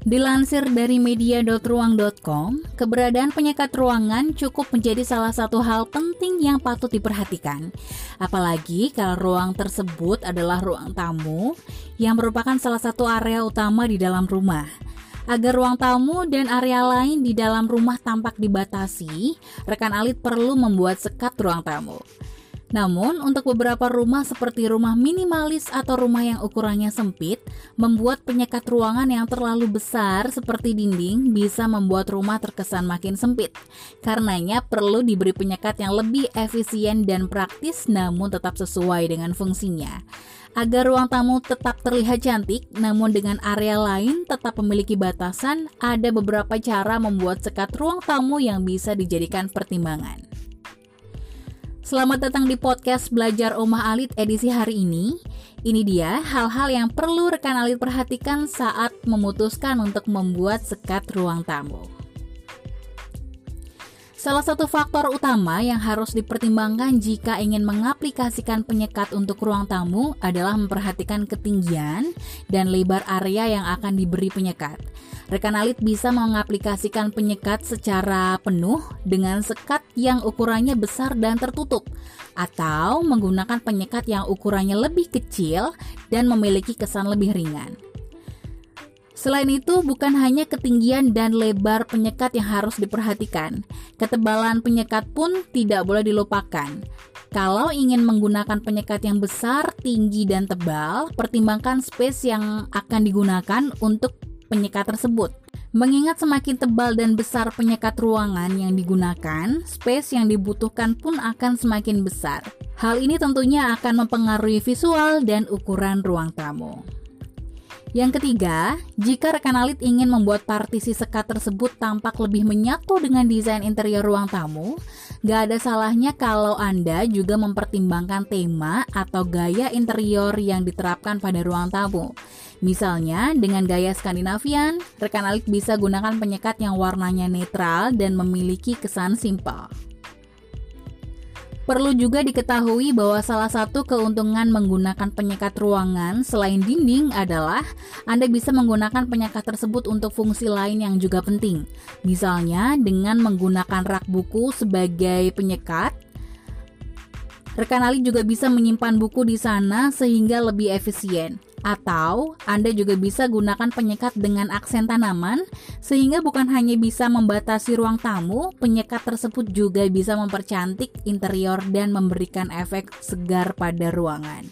Dilansir dari media.ruang.com, keberadaan penyekat ruangan cukup menjadi salah satu hal penting yang patut diperhatikan. Apalagi kalau ruang tersebut adalah ruang tamu yang merupakan salah satu area utama di dalam rumah. Agar ruang tamu dan area lain di dalam rumah tampak dibatasi, rekan Alit perlu membuat sekat ruang tamu. Namun, untuk beberapa rumah seperti rumah minimalis atau rumah yang ukurannya sempit, membuat penyekat ruangan yang terlalu besar seperti dinding bisa membuat rumah terkesan makin sempit. Karenanya perlu diberi penyekat yang lebih efisien dan praktis namun tetap sesuai dengan fungsinya. Agar ruang tamu tetap terlihat cantik, namun dengan area lain tetap memiliki batasan, ada beberapa cara membuat sekat ruang tamu yang bisa dijadikan pertimbangan. Selamat datang di podcast Belajar Omah Alit edisi hari ini. Ini dia hal-hal yang perlu rekan Alit perhatikan saat memutuskan untuk membuat sekat ruang tamu. Salah satu faktor utama yang harus dipertimbangkan jika ingin mengaplikasikan penyekat untuk ruang tamu adalah memperhatikan ketinggian dan lebar area yang akan diberi penyekat. Rekan Alit bisa mengaplikasikan penyekat secara penuh dengan sekat yang ukurannya besar dan tertutup, atau menggunakan penyekat yang ukurannya lebih kecil dan memiliki kesan lebih ringan. Selain itu, bukan hanya ketinggian dan lebar penyekat yang harus diperhatikan, ketebalan penyekat pun tidak boleh dilupakan. Kalau ingin menggunakan penyekat yang besar, tinggi, dan tebal, pertimbangkan space yang akan digunakan untuk penyekat tersebut. Mengingat semakin tebal dan besar penyekat ruangan yang digunakan, space yang dibutuhkan pun akan semakin besar. Hal ini tentunya akan mempengaruhi visual dan ukuran ruang tamu. Yang ketiga, jika rekan alit ingin membuat partisi sekat tersebut tampak lebih menyatu dengan desain interior ruang tamu, gak ada salahnya kalau Anda juga mempertimbangkan tema atau gaya interior yang diterapkan pada ruang tamu. Misalnya, dengan gaya Skandinavian, rekan alik bisa gunakan penyekat yang warnanya netral dan memiliki kesan simpel. Perlu juga diketahui bahwa salah satu keuntungan menggunakan penyekat ruangan selain dinding adalah Anda bisa menggunakan penyekat tersebut untuk fungsi lain yang juga penting. Misalnya dengan menggunakan rak buku sebagai penyekat, rekan alik juga bisa menyimpan buku di sana sehingga lebih efisien. Atau Anda juga bisa gunakan penyekat dengan aksen tanaman sehingga bukan hanya bisa membatasi ruang tamu, penyekat tersebut juga bisa mempercantik interior dan memberikan efek segar pada ruangan.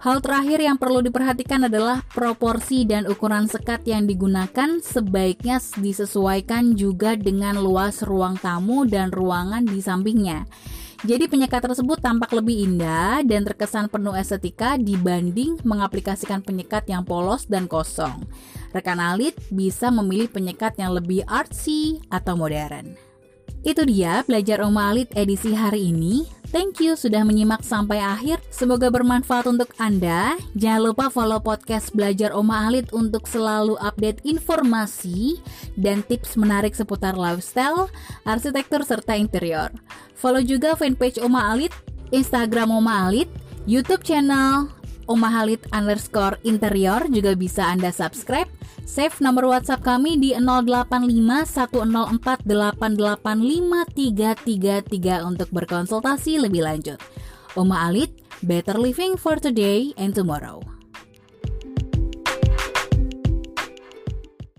Hal terakhir yang perlu diperhatikan adalah proporsi dan ukuran sekat yang digunakan sebaiknya disesuaikan juga dengan luas ruang tamu dan ruangan di sampingnya. Jadi penyekat tersebut tampak lebih indah dan terkesan penuh estetika dibanding mengaplikasikan penyekat yang polos dan kosong. Rekan alit bisa memilih penyekat yang lebih artsy atau modern. Itu dia belajar Oma Alit edisi hari ini. Thank you sudah menyimak sampai akhir. Semoga bermanfaat untuk Anda. Jangan lupa follow podcast Belajar Oma Alit untuk selalu update informasi dan tips menarik seputar lifestyle, arsitektur, serta interior. Follow juga fanpage Oma Alit, Instagram Oma Alit, YouTube channel Oma Alit underscore interior juga bisa Anda subscribe Save nomor WhatsApp kami di 085108885333 untuk berkonsultasi lebih lanjut. Oma Alit, better living for today and tomorrow.